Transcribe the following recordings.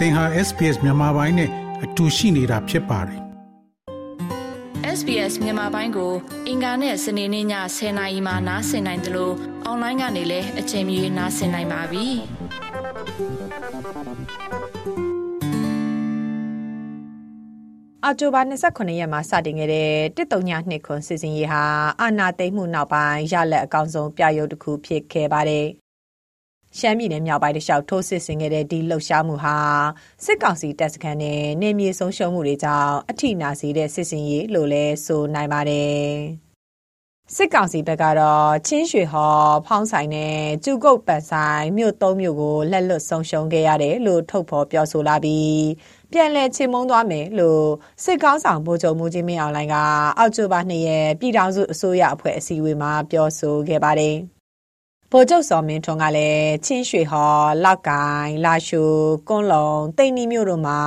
သင်ဟာ SPS မြန်မာပိုင်းနဲ့အတူရှိနေတာဖြစ်ပါတယ် SBS မြန်မာပိုင်းကို အင်ကာနဲ့စနေနေ့ည10:00နာရီမှနားဆင်နိုင်တယ်လို့အွန်လိုင်းကနေလည်းအချိန်မီနားဆင်နိုင်ပါပြီ။အော်တိုဘာ29ရက်မှာစတင်ခဲ့တဲ့တစ်တုံညာနှစ်ခွန်စီစဉ်ရေးဟာအာနာသိမ့်မှုနောက်ပိုင်းရလက်အကောင်းဆုံးပြရုပ်တစ်ခုဖြစ်ခဲ့ပါတယ်။ ရှမ်းပြည်နယ်မြောက်ပိုင်းတလျှောက် ထိုးစစ်ဆင်ခဲ့တဲ့ ဒီလှုပ်ရှားမှုဟာ စစ်ကောင်စီတပ်စခန်းနဲ့နေမြေဆုံးရှုံးမှုတွေကြောင့် အထိနာစေတဲ့ စစ်စင်ရေးလို့လဲဆိုနိုင်ပါတယ်။စစ်ကောင်စီဘက်ကတော့ ချင်းရွှေဟော် ဖောင်းဆိုင်နဲ့ကျူကုတ်ပန်ဆိုင်မြို့သုံးမြို့ကို လက်လွတ်ဆုံးရှုံးခဲ့ရတယ်လို့ ထုတ်ဖော်ပြောဆိုလာပြီး ပြန်လည် ချေမှုန်းသွားမယ်လို့ စစ်ကောင်းဆောင် ဗိုလ်ချုပ်မူကြီး မင်းအောင်လှိုင်က အောက်တိုဘာ2ရက် ပြည်ထောင်စုအစိုးရအဖွဲ့ အစည်းအဝေးမှာ ပြောဆိုခဲ့ပါတယ်။ ဗိုလ်ချုပ်စော်မင်းထွန်းကလည်းချင်းရွှေဟော်လောက်ကိုင်လာရှိုကွန်းလုံတိန်နီမြို့တို့မှာ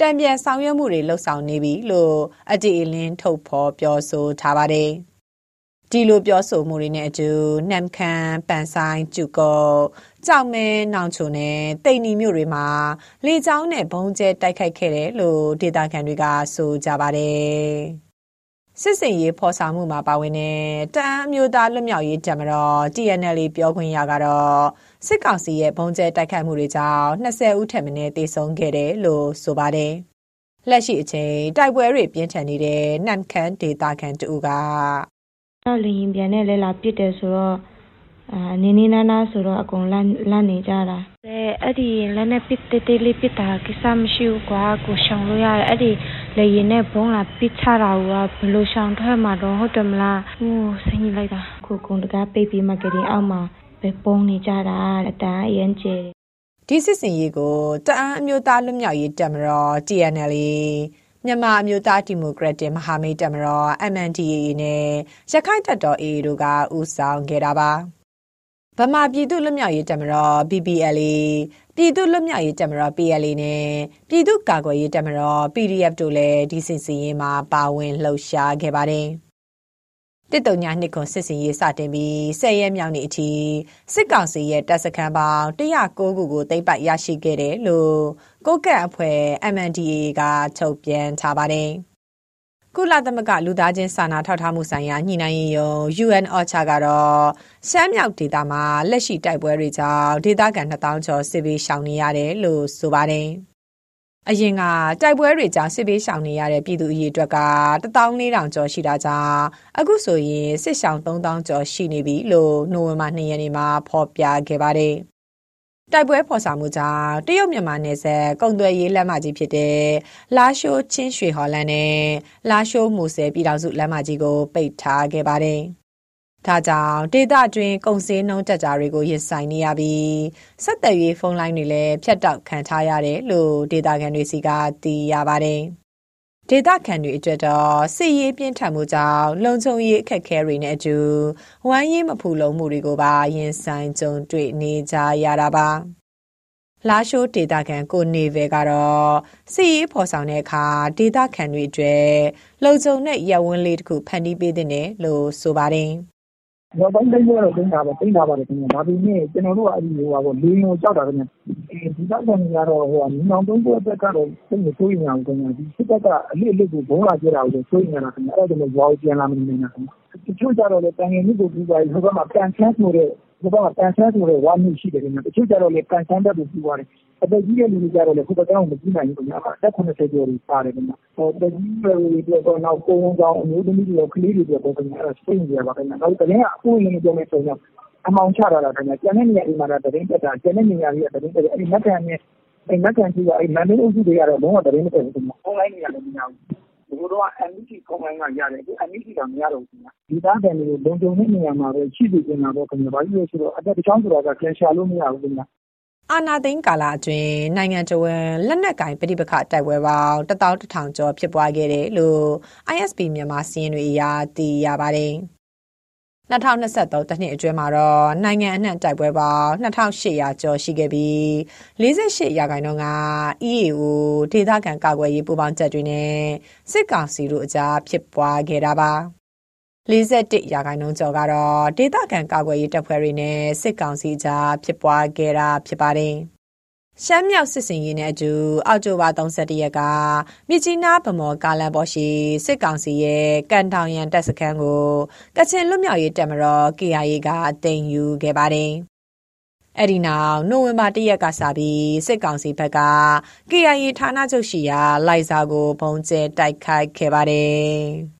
တံပြန်ဆောင်ရွက်မှုတွေလှုပ်ဆောင်နေပြီလို့အတီအလင်းထုတ်ဖော်ပြောဆိုထားပါတယ်ဒီလိုပြောဆိုမှုတွေနဲ့အတူနမ်ခမ်းပန်ဆိုင်ကျုကောကြောက်မဲနောင်ချုံနဲ့တိန်နီမြို့တွေမှာလေကြောင်းနဲ့ဘုံကျဲတိုက်ခိုက်ခဲ့တယ်လို့ဒေတာခန်တွေကဆိုကြပါတယ် စစ်စင်ရေးဖော်ဆောင်မှုမှာပါဝင်တဲ့တအန်းအမျိုးသားလွတ်မြောက်ရေးတပ်မတော် TNL ပြောခွင့်ရကတော့စစ်ကောင်စီရဲ့ဘုံကျဲတိုက်ခိုက်မှုတွေကြောင့်20ဦးထက်မနည်းသေဆုံးခဲ့တယ်လို့ဆိုပါတယ်။လက်ရှိအချိန်တိုက်ပွဲတွေပြင်းထန်နေတဲ့နမ်ခမ်းဒေတာခန်တူကလင်းပြန်နဲ့လဲလာပစ်တယ်ဆိုတော့ အာနေနေနာနာဆိုတော့အကုန်လန့်လန့်နေကြတာအဲအဲ့ဒီလက်နဲ့ပစ်တေးတေးလေးပစ်တာကိစ္စမရှိဘူးကွာကိုရှောင်လို့ရတယ်အဲ့ဒီလေရင်နဲ့ဘုံလာပစ်ချတာကဘယ်လိုရှောင်ထွက်မှာတော့ဟုတ်တယ်မလားဟိုးဆင်းကြီးလိုက်တာကိုကုံတကားပိတ်ပြီးမှကလေးအောက်မှာပဲပုံနေကြတာအတန်းအရင်ကျဲဒီစစ်စင်ရေးကိုတအန်းအမျိုးသားလွတ်မြောက်ရေးတပ်မတော် TNL မြန်မာအမျိုးသားဒီမိုကရက်တစ်မဟာမိတ်တပ်မတော် MNDAA နဲ့ရခိုင်တပ်တော် AA တို့ကဦးဆောင်ခဲ့တာပါ ဗမာပြည်သူ့လွတ်မြောက်ရေးတပ်မတော် BPLA ပြည်သူ့လွတ်မြောက်ရေးတပ်မတော် PLA နဲ့ပြည်သူ့ကာကွယ်ရေးတပ်မတော် PDF တို့လည်းဒီစစ်စင်ရေးမှာပါဝင်လှုပ်ရှားခဲ့ပါတယ်။တစ်တုံညာနှစ်ခွန်စစ်စင်ရေးစတင်ပြီး10ရက်မြောက်နေ့အထိစစ်ကောင်စီရဲ့တပ်စခန်းပေါင်း109ခုကိုသိမ်းပိုက်ရရှိခဲ့တယ်လို့ကိုကန့်အဖွဲ့ MNDAA ကထုတ်ပြန်ထားပါတယ်။ ကုလသမဂ္ဂလူသားချင်းစာနာထောက်ထားမှုဆိုင်ရာညှိနှိုင်းရေးယုံ UN OCHA ကတော့ရှမ်းမြောက်ဒေသမှာလက်ရှိတိုက်ပွဲတွေကြောင့်ဒေသခံ2000ကျော်စစ်ဘေးရှောင်နေရတယ်လို့ဆိုပါတယ်။အရင်ကတိုက်ပွဲတွေကြောင့်စစ်ဘေးရှောင်နေရတဲ့ပြည်သူအရေအတွက်က14000ကျော်ရှိတာကြောင့်အခုဆိုရင်စစ်ရှောင်3000ကျော်ရှိနေပြီလို့နိုဝင်ဘာ2ရက်နေ့မှာဖော်ပြခဲ့ပါတယ်။ တိုက်ပွဲဖော်ဆောင်မှုကြောင့် တရုတ်မြန်မာနယ်စပ် ကုန်သွယ်ရေးလမ်းမကြီးဖြစ်တဲ့ လာရှိုးချင်းရွှေဟော်လန်နဲ့ လာရှိုး မူဆယ် ပြည်တော်စုလမ်းမကြီးကို ပိတ်ထားခဲ့ပါတယ်။ဒါကြောင့် ဒေသတွင်း ကုန်စည်နှုန်းတက်ကြတွေကို ရင်ဆိုင်နေရပြီး ဆက်သွယ်ရေး ဖုန်းလိုင်းတွေလည်း ဖြတ်တောက်ခံထားရတယ်လို့ ဒေသခံတွေစီက သိရပါတယ်။ ဒေသခံတွေအတွက်တော့စစ်ရေးပြင်းထန်မှုကြောင့်လုံခြုံရေးအခက်အခဲတွေနဲ့အတူဝမ်းရေးမဖူလုံမှုတွေကိုပါရင်ဆိုင်ကြုံတွေ့နေကြရတာပါလာရှိုးဒေတာခံကိုနေဗယ်ကတော့စီရေးဖော်ဆောင်တဲ့အခါဒေတာခံတွေအတွက်လုံခြုံတဲ့ရပ်ဝန်းလေးတစ်ခုဖန်တီးပေးတဲ့လို့ဆိုပါတယ် နောက်ပိုင်းသိမ်းတော့သိမ်းတာပဲသိမ်းတာပါတယ်ခင်ဗျဒါပေမဲ့ကျွန်တော်တို့ကအဲ့ဒီဟိုပါပေါ့လေရင်ကိုကြောက်တာခင်ဗျဒီဘက်ကနေကတော့ဟိုကမြောင်သုံးဘက်ဘက်ကတော့သိနေဆိုးရင်အောင်ခင်ဗျဒီစစ်တပ်ကအလစ်အလစ်ကိုဘုံလာကြတာကိုဆိုးရင်လာခင်ဗျအဲ့ဒါကြောင့်ရွာကိုပြန်လာမနေနိုင်တာခင်ဗျတချို့ကြတော့လေတန်ငယ်မြစ်ကိုပြီးသွားပြီဟိုဘက်မှာကန်ချမ်းဆိုတဲ့ ဟိုဘက်ကကန်ဆန်းဆိုတဲ့ဝါမျိုးရှိတယ်ခင်ဗျတချို့ကြတော့လေကန်ဆန်းတက်ကိုပြီးသွားတယ်အသက်ကြီးတဲ့လူတွေကြတော့လေဟိုဘက်ကောင်မကြည့်နိုင်ဘူးခင်ဗျအသက်80ကျော်တွေပါတယ်ခင်ဗျဟိုတကြီးတွေတွေတော့နောက်ကိုဝန်ဆောင်အမျိုးသမီးတွေကလေးတွေတော့ခင်ဗျအဲ့ဒါစိတ်ကြပါခင်ဗျနောက်တကယ်ကအဖို့ရင်းပြောမယ်ဆိုရင်အမောင်ချတာတာခင်ဗျကျန်တဲ့နေရာတွေမှာတော့တရင်တက်တာကျန်တဲ့နေရာတွေကတရင်တက်အဲ့ဒီမက်ကန်နဲ့အဲ့မက်ကန်ကြီးကအဲ့မန်လေးအုပ်စုတွေကတော့လုံးဝတရင်မတက်ဘူးခင်ဗျအွန်လိုင်းနေရာလည်းမရဘူး ဘိုးတော်က MEC ဖုန်းလိုင်းကရတယ်အခု MEC ကမရတော့ဘူးဒီသားတယ်မျိုးလုံခြုံတဲ့နေရာမှာပဲရှိနေကြတာတော့ခင်ဗျာဘာလို့လဲဆိုတော့အတက်တချောင်းဆိုတာကပြန်ရှာလို့မရဘူးခင်ဗျာအာနာသိန်းကာလအတွင်းနိုင်ငံတော်ဝန်လက်နက်ကင်ပဋိပက္ခတိုက်ပွဲပေါင်း11000ကျော်ဖြစ်ပွားခဲ့တယ်လို့ ISP မြန်မာစီးရင်တွေအရသိရပါတယ်။ 2023တနှစ်အတွင်းမှာတော့နိုင်ငံအနှံ့တိုက်ပွဲပေါင်း2800ကျော်ရှိခဲ့ပြီး48ရာခိုင်နှုန်းက EAO ဒေသခံကာကွယ်ရေးပူးပေါင်းတပ်တွေနဲ့စစ်ကောင်စီတို့အကြားဖြစ်ပွားခဲ့တာပါ41ရာခိုင်နှုန်းကျော်ကတော့ဒေသခံကာကွယ်ရေးတပ်ဖွဲ့တွေနဲ့စစ်ကောင်စီကြားဖြစ်ပွားခဲ့တာဖြစ်ပါတယ် ရှမ်းမြောက်စစ်စင်ရေးနဲ့အတူ အောက်တိုဘာ31ရက်ကမြစ်ကြီးနားဗမော်ကားလန်ပေါ်ရှိစစ်ကောင်စီရဲ့ကန်တောင်ရန်တပ်စခန်းကိုကချင်လွတ်မြောက်ရေးတပ်မတော် KIA ကတင်ယူခဲ့ပါတယ်။အဲ့ဒီနောက်နိုဝင်ဘာ၁ရက်ကစပြီးစစ်ကောင်စီဘက်က KIA ဌာနချုပ်ရှိရာလိုက်စာကိုပုံကျဲတိုက်ခိုက်ခဲ့ပါတယ်။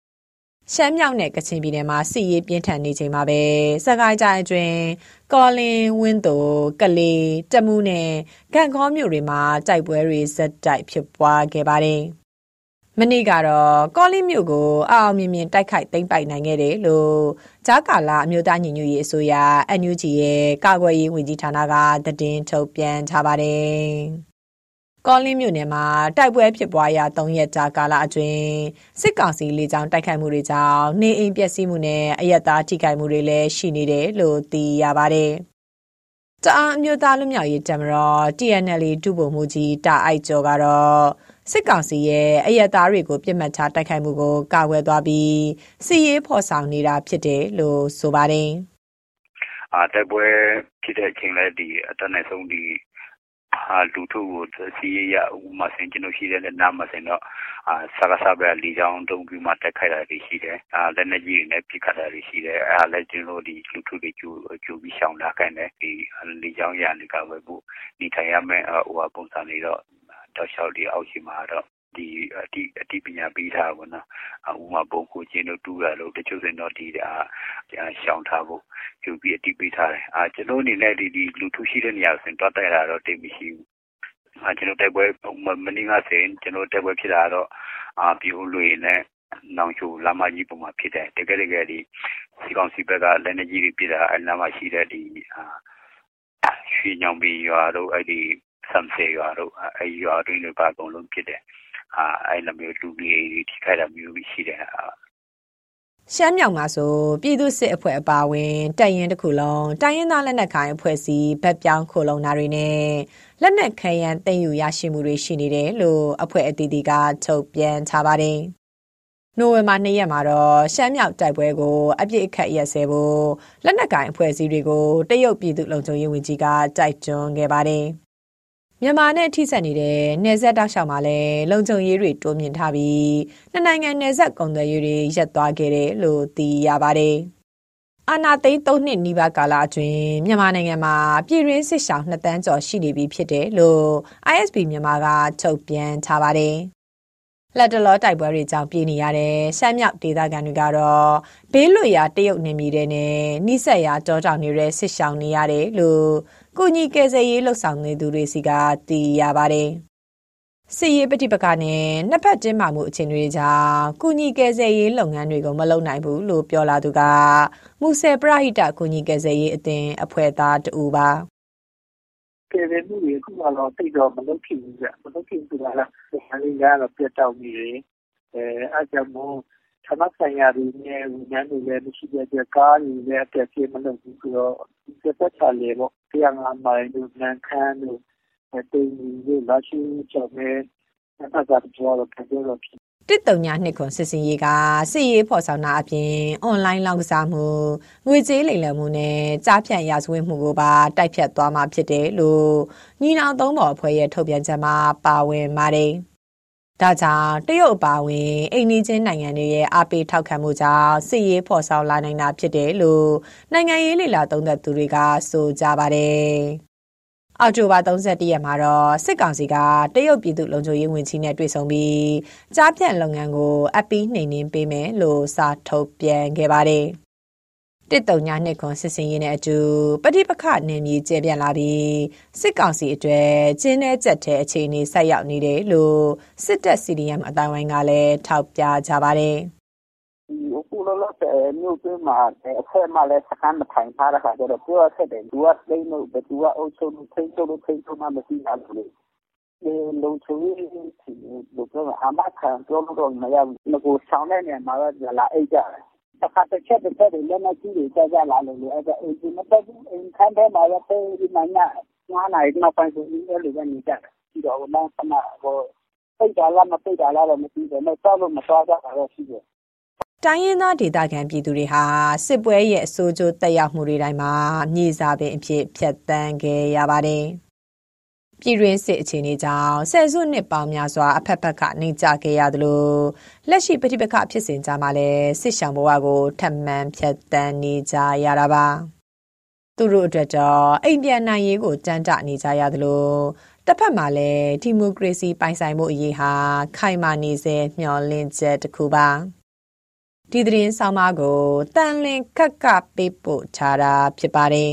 ရှမ်းမြောက်နဲ့ကချင်ပြည်နယ်မှာစစ်ရေးပြင်းထန်နေချိန်မှာပဲစကိုင်းတိုင်းအတွင်းကော်လင်ဝင်းတိုကလေးတမူးနဲ့ကန့်ခေါမြို့တွေမှာတိုက်ပွဲတွေဇက်တိုက်ဖြစ်ပွားခဲ့ပါတယ်။မနေ့ကတော့ကော်လင်းမြို့ကိုအအောင်မြင်မြင်တိုက်ခိုက်သိမ်းပိုက်နိုင်ခဲ့တယ်လို့ဂျာကာလာအမျိုးသားညီညွတ်ရေးအစိုးရ NUG ရဲ့ကာကွယ်ရေးဝန်ကြီးဌာနကသတင်းထုတ်ပြန်ထားပါတယ်။ ကောလင်းမြို့နယ်မှာတိုက်ပွဲဖြစ်ပွားရာ၃ရက်ကြာကာလအတွင်းစစ်ကောင်စီလေကြောင်းတိုက်ခိုက်မှုတွေကြောင့်နေအိမ်ပျက်စီးမှုနဲ့အရက်သားထိခိုက်မှုတွေလည်းရှိနေတယ်လို့သိရပါတယ်။တအာအမျိုးသားလူမျိုးရေးတမတော် TNL ဒုဗိုလ်မှူးကြီးတာအိုက်ကျော်ကတော့စစ်ကောင်စီရဲ့အရက်သားတွေကိုပြစ်မှတ်ထားတိုက်ခိုက်မှုကိုကာကွယ်သွားပြီးစီရေးဖော်ဆောင်နေတာဖြစ်တယ်လို့ဆိုပါတယ်။အာတိုက်ပွဲဖြစ်တဲ့အချိန်လဲဒီအတန်းနဲ့ဆုံးဒီ ဟာလူထုကိုစီးရရဥမာဆင်ကျွန်တော်ရှိတဲ့နားမှာဆင်တော့အာဆရာဆာပဲလီကြောင်းတုံးပြီးမှတက်ခိုက်တာတွေရှိတယ်အာလက်နေကြီးနဲ့ပြစ်ခတ်တာတွေရှိတယ်အဲဒါလည်းကျွန်တော်ဒီလူထုတွေကျူကျူပြီးရှောင်လာခိုင်းတယ်ဒီလီကြောင်းရနေကဝယ်ဖို့ဒီထိုင်ရမယ်ဟိုပုံစံလေးတော့တော့ရှောက်ဒီအောက်ရှိမှာတော့ ဒီအတိအတိပညာပေးထားပါတော့။ဥမာပုံကိုချင်းတို့တူရလို့တချို့စင်တော့ဒီအာရှောင်ထားဖို့ယူပြီးအတိပေးထားတယ်။အာကျွန်တော်အနေနဲ့ဒီဒီလူထုရှိတဲ့နေရာဆိုရင်တွတ်တိုက်တာတော့တိတ်မရှိဘူး။အာကျွန်တော်တိုက်ပွဲမင်းကစင်ကျွန်တော်တိုက်ပွဲဖြစ်တာတော့အာပြိုလွေနဲ့နောင်ချိုလာမကြီးပုံမှာဖြစ်တယ်တကယ်တကယ်ဒီစီကောင်စီဘက်ကလက်နေကြီးတွေပြတာအနာမရှိတဲ့ဒီအာရွှေညောင်ပီရွာတို့အဲ့ဒီဆမ်ဆေရွာတို့အဲ့ရွာတွင်းတွေပါအကုန်လုံးဖြစ်တယ် အာအဲ့လိုမျိုးလူကြီးတွေထိခိုက်တာမျိုးရှိတယ်ရှမ်းမြောက်မှာဆိုပြည်သူစစ်အဖွဲ့အပါအဝင်တပ်ရင်းတစ်ခုလုံးတိုင်းရင်းသားလက်နက်ကိုင်အဖွဲ့အစည်းဗက်ပြောင်းခိုလုံတာတွေနဲ့လက်နက်ခဲယမ်းတင်ယူရရှိမှုတွေရှိနေတယ်လို့အဖွဲ့အသီးသီးကထုတ်ပြန်ထားပါတယ်။နိုဝင်ဘာ၂ရက်မှာတော့ရှမ်းမြောက်တိုက်ပွဲကိုအပြစ်အခတ်ရက်စဲဖို့လက်နက်ကိုင်အဖွဲ့အစည်းတွေကိုတရုတ်ပြည်သူ့လုံခြုံရေးဝန်ကြီးကတိုက်တွန်းခဲ့ပါတယ်။ မြန်မာနဲ့ထိစပ်နေတဲ့နယ်စပ်တောက်လျှောက်မှာလည်းလုံခြုံရေးတွေတိုးမြင့်ထားပြီးနှစ်နိုင်ငံနယ်စပ်ကုန်သွယ်ရေးတွေရပ်သွားခဲ့တယ်လို့သိရပါတယ်။အာနာသိန်း၃နှစ်နီးပါးကာလအတွင်းမြန်မာနိုင်ငံမှာပြည်တွင်းစစ်ရှောင်2တန်းကျော်ရှိနေပြီဖြစ်တယ်လို့ ISP မြန်မာကထုတ်ပြန်ထားပါတယ်။လက်တလောတိုက်ပွဲတွေကြောင့်ပြည်နေရတဲ့ရှမ်းမြောက်ဒေသခံတွေကတော့ဘေးလွတ်ရာတရုတ်နေမြေတွေနဲ့နှိစက်ရာတောတောင်တွေဆစ်ရှောင်နေရတယ်လို့ ကုညီကယ်ဆယ်ရေးလှုပ်ဆောင်နေသူတွေစီကသိရပါတယ်။စစ်ရေးပဋိပက္ခနဲ့နှစ်ဖက်တင်းမာမှုအခြေအနေတွေကြောင့်ကုညီကယ်ဆယ်ရေးလုပ်ငန်းတွေကိုမလုပ်နိုင်ဘူးလို့ပြောလာသူကမူဆယ်ပရဟိတကုညီကယ်ဆယ်ရေးအသင်းအဖွဲ့သားတူပါကယ်ဆယ်မှုတွေအခုမှတော့တိတ်တော့မလုပ်ဖြစ်ဘူးကြမလုပ်ဖြစ်ဘူးလားဒီဟာလေးကတော့ပြတ်တောက်နေတယ်အဲအကြောင်းမို့ ဌာနဆိုင်ရာတွေနဲ့ဝန်ထမ်းတွေလည်းမရှိတဲ့အတွက်ကားတွေလည်းအပြည့်အစုံမလုပ်ဘူးဆိုတော့ဒီသက်သာလေပေါ့တရားငါမိုင်တို့နန်ခမ်းတို့တိမ်ကြီးတို့လာရှိချောင်းနဲ့အပတ်ကတော့ပြောတော့ပြောတော့ဖြစ်တစ်တုံညာနှစ်ခွန်စစ်စင်ရေးကစစ်ရေးဖော်ဆောင်တာအပြင်အွန်လိုင်းလောက်ကစားမှုငွေကြေးလိမ်လည်မှုနဲ့ကြားဖြတ်ရာဇဝတ်မှုကိုပါတိုက်ဖြတ်သွားမှာဖြစ်တယ်လို့ညီနောင်သုံးပေါ်အဖွဲ့ရဲ့ထုတ်ပြန်ချက်မှာပါဝင်ပါတယ်။ ဒါကြောင့်တရုတ်အပါအဝင်အိန္ဒိချင်းနိုင်ငံတွေရဲ့အားပေးထောက်ခံမှုကြောင့်စစ်ရေးဖော်ဆောင်လာနိုင်တာဖြစ်တယ်လို့နိုင်ငံရေးလေလာသုံးသပ်သူတွေကဆိုကြပါတယ်။အောက်တိုဘာ31ရက်မှာတော့စစ်ကောင်စီကတရုတ်ပြည်သူ့လုံခြုံရေးဝန်ကြီးနဲ့တွေ့ဆုံပြီးကြားဖြတ်လုပ်ငန်းကိုအပီးနှိမ်နှင်းပေးမယ်လို့စာထုတ်ပြန်ခဲ့ပါတယ်။ တစ်တုံညာနှစ်ခွန်စစ်စင်ရေးနဲ့အတူပဋိပက္ခနယ်မြေကျဲပြန့်လာပြီးစစ်ကောင်စီအတွက်ကျင်းတဲ့ကြက်တဲ့အခြေအနေဆက်ရောက်နေတယ်လို့စစ်တပ် CDM အတိုင်းဝိုင်းကလည်းထောက်ပြကြပါတယ်အခုလောလောဆယ်မြို့တွင်းမှာအဖက်မှလည်းစကန်မထိုင်ထားတဲ့ခါကျတော့ပြောရဆက်တယ်သူကသိလို့ဘသူကအုပ်ချုပ်လို့ထိန်းချုပ်လို့ထိန်းချုပ်မှမရှိတာလို့လေလုံချုံရေးလို့ပြောအမခံပြောလို့တော့မရဘူးငကိုဆောင်တဲ့နေရာမှာတော့လာအိတ်ကြတယ် တခါတစ်ချက်တစ်ချက်တွေလက်နက်ကြီးတွေကျကြလာလို့လေအဲ့ဒါအိမ်ကြီးမတက်ဘူးအိမ်ခန်းထဲမှာပဲပြေးဒီမညာငါးနိုင်နောက်ပိုင်းဆိုဒီလိုပဲနေကြတယ်ပြီးတော့မှဆမဟိုပိတ်တာလားမပိတ်တာလားတော့မသိဘူးမဲ့တော့လို့မသွားကြတာတော့ရှိတယ်တိုင်းရင်းသားဒေသခံပြည်သူတွေဟာစစ်ပွဲရဲ့အဆိုးကျိုးတက်ရောက်မှုတွေတိုင်းမှာမြေစာပင်အဖြစ်ဖြတ်တန်းခဲ့ရပါတယ် ပြည်တွင်းစစ်အခြေအနေကြောင့်ဆယ်စုနှစ်ပေါင်းများစွာအဖက်ဖက်ကနေကြခဲ့ရသလိုလက်ရှိပဋိပက္ခဖြစ်စဉ်ကြားမှာလည်းစစ်ဆောင်ဘဝကိုထပ်မံဖြတ်တန်းနေကြရတာပါသူတို့အတွက်တော့အိမ်ပြန်နိုင်ရေးကိုတန်တနေကြရသလိုတစ်ဖက်မှာလည်းဒီမိုကရေစီပိုင်ဆိုင်မှုအရေးဟာခိုင်မာနေစေမျှော်လင့်ချက်တစ်ခုပါဒီသတင်းဆောင်မကိုတန်လင်ခက်ကပေးပို့ထားတာဖြစ်ပါတယ်